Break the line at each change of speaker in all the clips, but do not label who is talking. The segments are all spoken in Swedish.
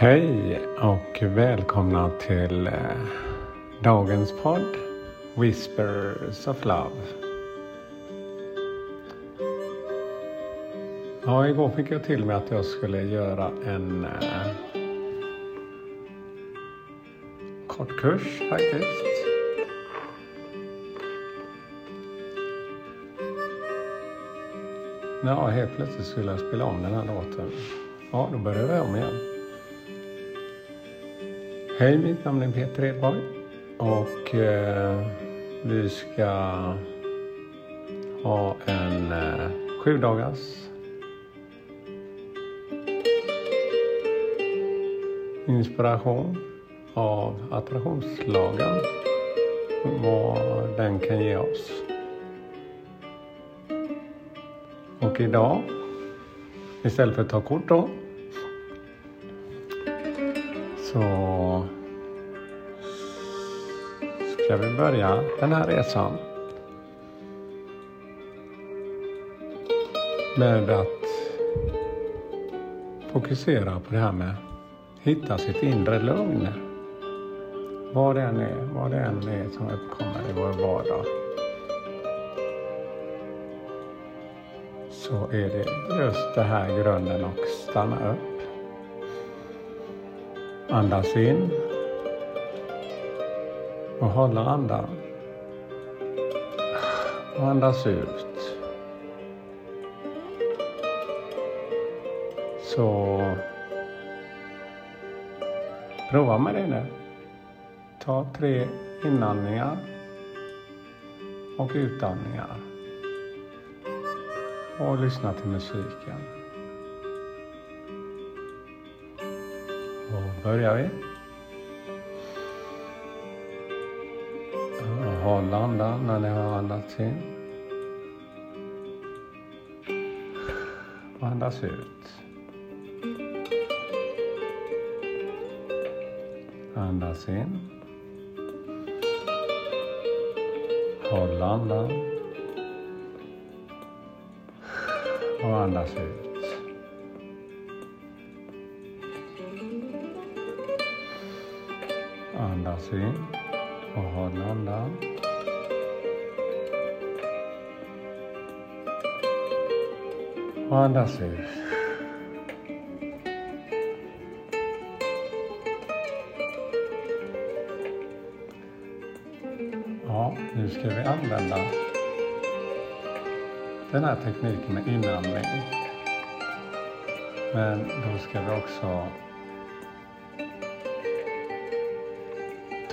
Hej och välkomna till eh, dagens podd Whispers of Love. Ja, igår fick jag till mig att jag skulle göra en eh, kort kurs faktiskt. Ja, helt plötsligt skulle jag spela om den här låten. Ja, då börjar jag om igen. Hej, mitt namn är Peter Edborg och eh, vi ska ha en eh, sju dagars inspiration av attraktionslagen. Vad den kan ge oss. Och idag, istället för att ta kort då, så ska vi börja den här resan med att fokusera på det här med hitta sitt inre lugn. Vad det än är, vad det än är som uppkommer i vår vardag. Så är det just det här grunden och stanna upp. Andas in. Och hålla andan. Och andas ut. Så prova med det nu. Ta tre inandningar och utandningar. Och lyssna till musiken. Då börjar vi. Håll andan när ni har andats in. Och andas ut. Andas in. Håll andan. Och andas ut. Andas in och håll andan. Och andas ut. Ja, nu ska vi använda den här tekniken med inandning. Men då ska vi också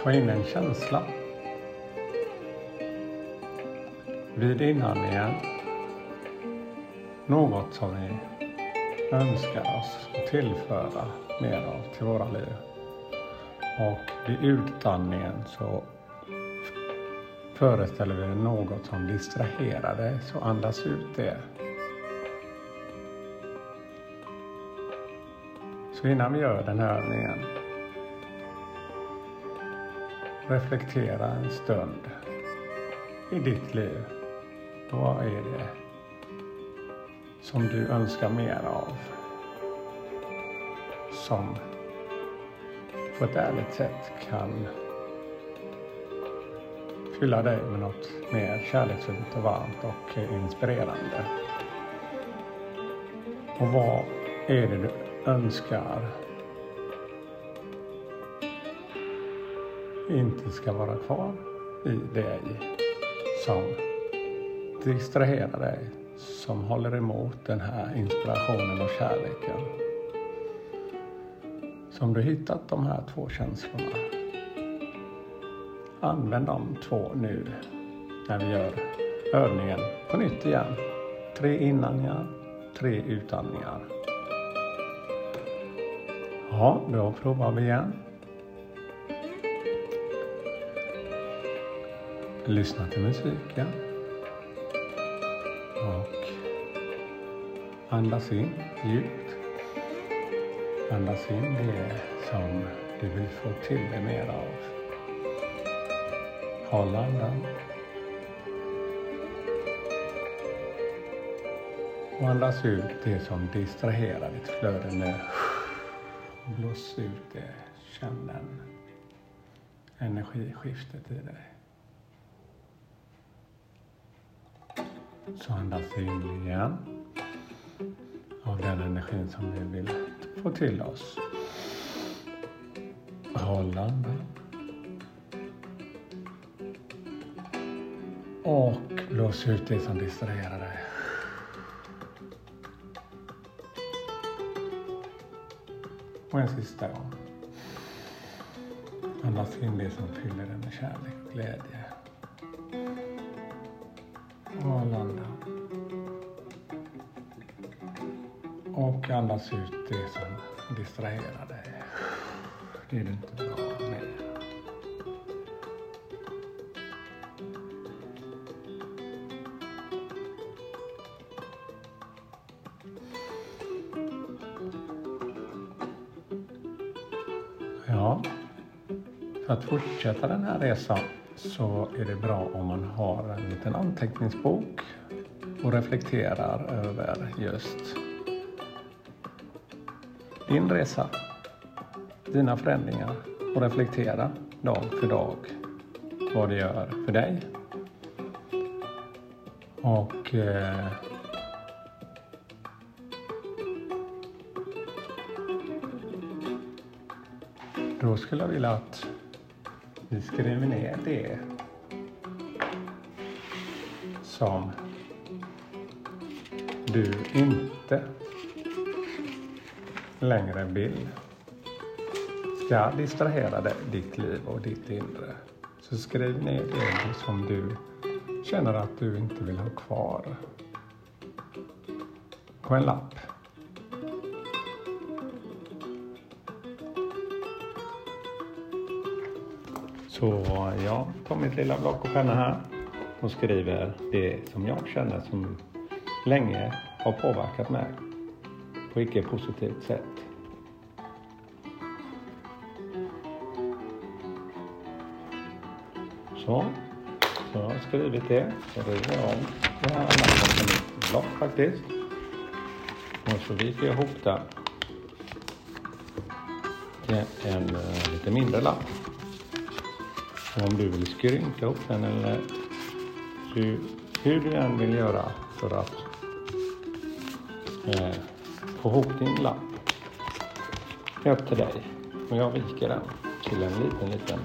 ta in en känsla. Vid inandningen något som vi önskar oss att tillföra mer av till våra liv. Och vid utandningen så föreställer vi något som distraherar dig, så andas ut det. Så innan vi gör den här övningen reflektera en stund i ditt liv. Vad är det som du önskar mer av? Som på ett ärligt sätt kan fylla dig med något mer kärleksfullt och varmt och inspirerande. Och vad är det du önskar inte ska vara kvar i dig som distraherar dig, som håller emot den här inspirationen och kärleken. Så om du hittat de här två känslorna, använd de två nu när vi gör övningen på nytt igen. Tre inandningar, tre utandningar. Ja, då provar vi igen. Lyssna till musiken. Och andas in djupt. Andas in det som du vill få till dig mer av. Håll andan. Och andas ut det som distraherar ditt flöde nu. Blås ut det. Känn den energiskiftet i dig. Så andas in igen av den energin som vi vill få till oss. Håll andan. Och blås ut det som distraherar dig. Och en sista gång. Andas in det som fyller dig med kärlek och glädje. Och andas ut det som distraherar dig. Det är du inte bra med. Ja, för att fortsätta den här resan så är det bra om man har en liten anteckningsbok och reflekterar över just din resa, dina förändringar och reflektera dag för dag vad det gör för dig. Och eh, då skulle jag vilja att vi skriver ner det som du inte längre vill ska distrahera dig, ditt liv och ditt inre. Så skriv ner det som du känner att du inte vill ha kvar på en lapp. Så jag tar mitt lilla block och penna här och skriver det som jag känner som länge har påverkat mig på icke positivt sätt. Så, så jag har skrivit det. Så river jag om det här lappen på mitt block faktiskt. Och så viker jag ihop den till en uh, lite mindre lapp. Och om du vill skrynka ihop den eller hur, hur du än vill göra för att uh, få ihop din lapp. Upp till dig. Och jag viker den till en liten, liten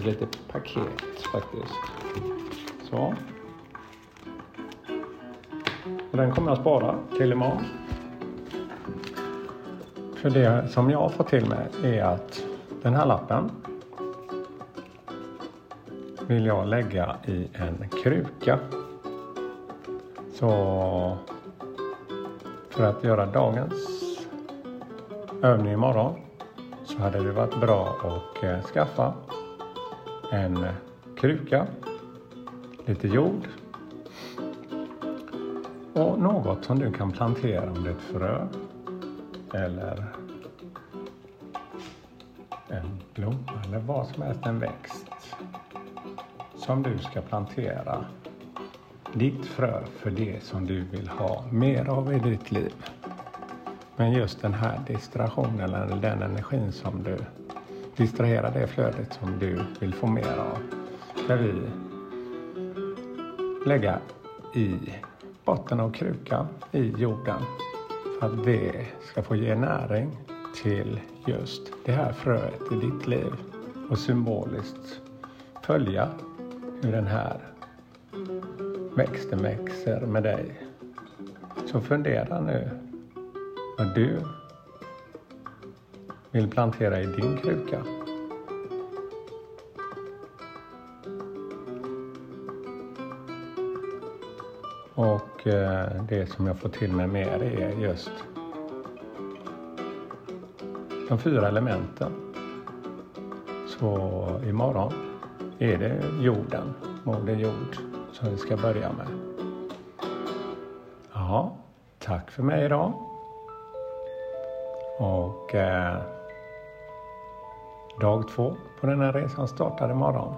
ett litet paket faktiskt. Så. Och den kommer jag spara till imorgon. För det som jag har fått till mig är att den här lappen vill jag lägga i en kruka. Så för att göra dagens övning imorgon så hade det varit bra att eh, skaffa en kruka, lite jord och något som du kan plantera om det är ett frö eller en blomma eller vad som helst, en växt som du ska plantera ditt frö för det som du vill ha mer av i ditt liv. Men just den här distraktionen eller den energin som du distraherar det flödet som du vill få mer av ska vi lägga i botten av krukan i jorden för att det ska få ge näring till just det här fröet i ditt liv och symboliskt följa hur den här växten växer med dig. Så fundera nu vad du vill plantera i din kruka. Och eh, det som jag får till mig mer är just de fyra elementen. Så imorgon är det jorden, Moder Jord, som vi ska börja med. Ja, tack för mig idag. Och eh, dag två på den här resan startar imorgon.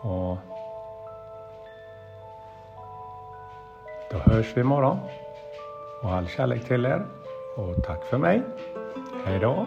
Och då hörs vi imorgon. Och all kärlek till er. Och tack för mig. Hej då.